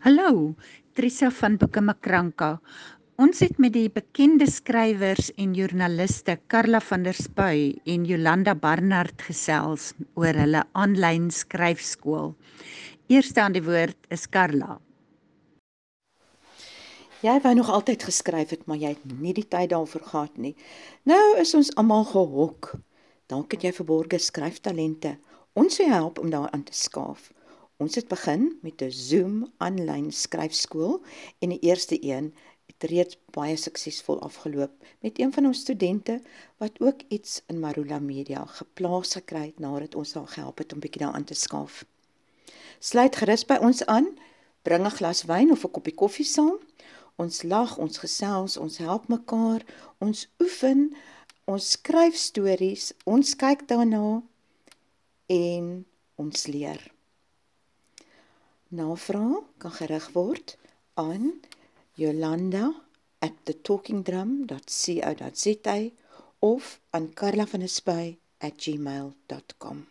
Hallo, Trisa van Boeke Makranka. Ons het met die bekende skrywers en joernaliste Karla van der Spuy en Jolanda Barnard gesels oor hulle aanlyn skryfskool. Eerste aan die woord is Karla. Jy wou nog altyd geskryf het, maar jy het nie die tyd daarvoor gehad nie. Nou is ons almal gehok. Dank het jy verborge skryftalente. Ons wil help om daaraan te skaaf. Ons het begin met 'n Zoom aanlyn skryfskool en die eerste een het reeds baie suksesvol afgeloop met een van ons studente wat ook iets in Marula Media geplaas gekry het nadat ons haar gehelp het om bietjie daaraan te skaaf. Sluit gerus by ons aan, bring 'n glas wyn of 'n koppie koffie saam. Ons lag, ons gesels, ons help mekaar, ons oefen, ons skryf stories, ons kyk daarna en ons leer. Navraag kan gerig word aan yolanda@thetalkingdrum.co.za of aan karla van der Spy@gmail.com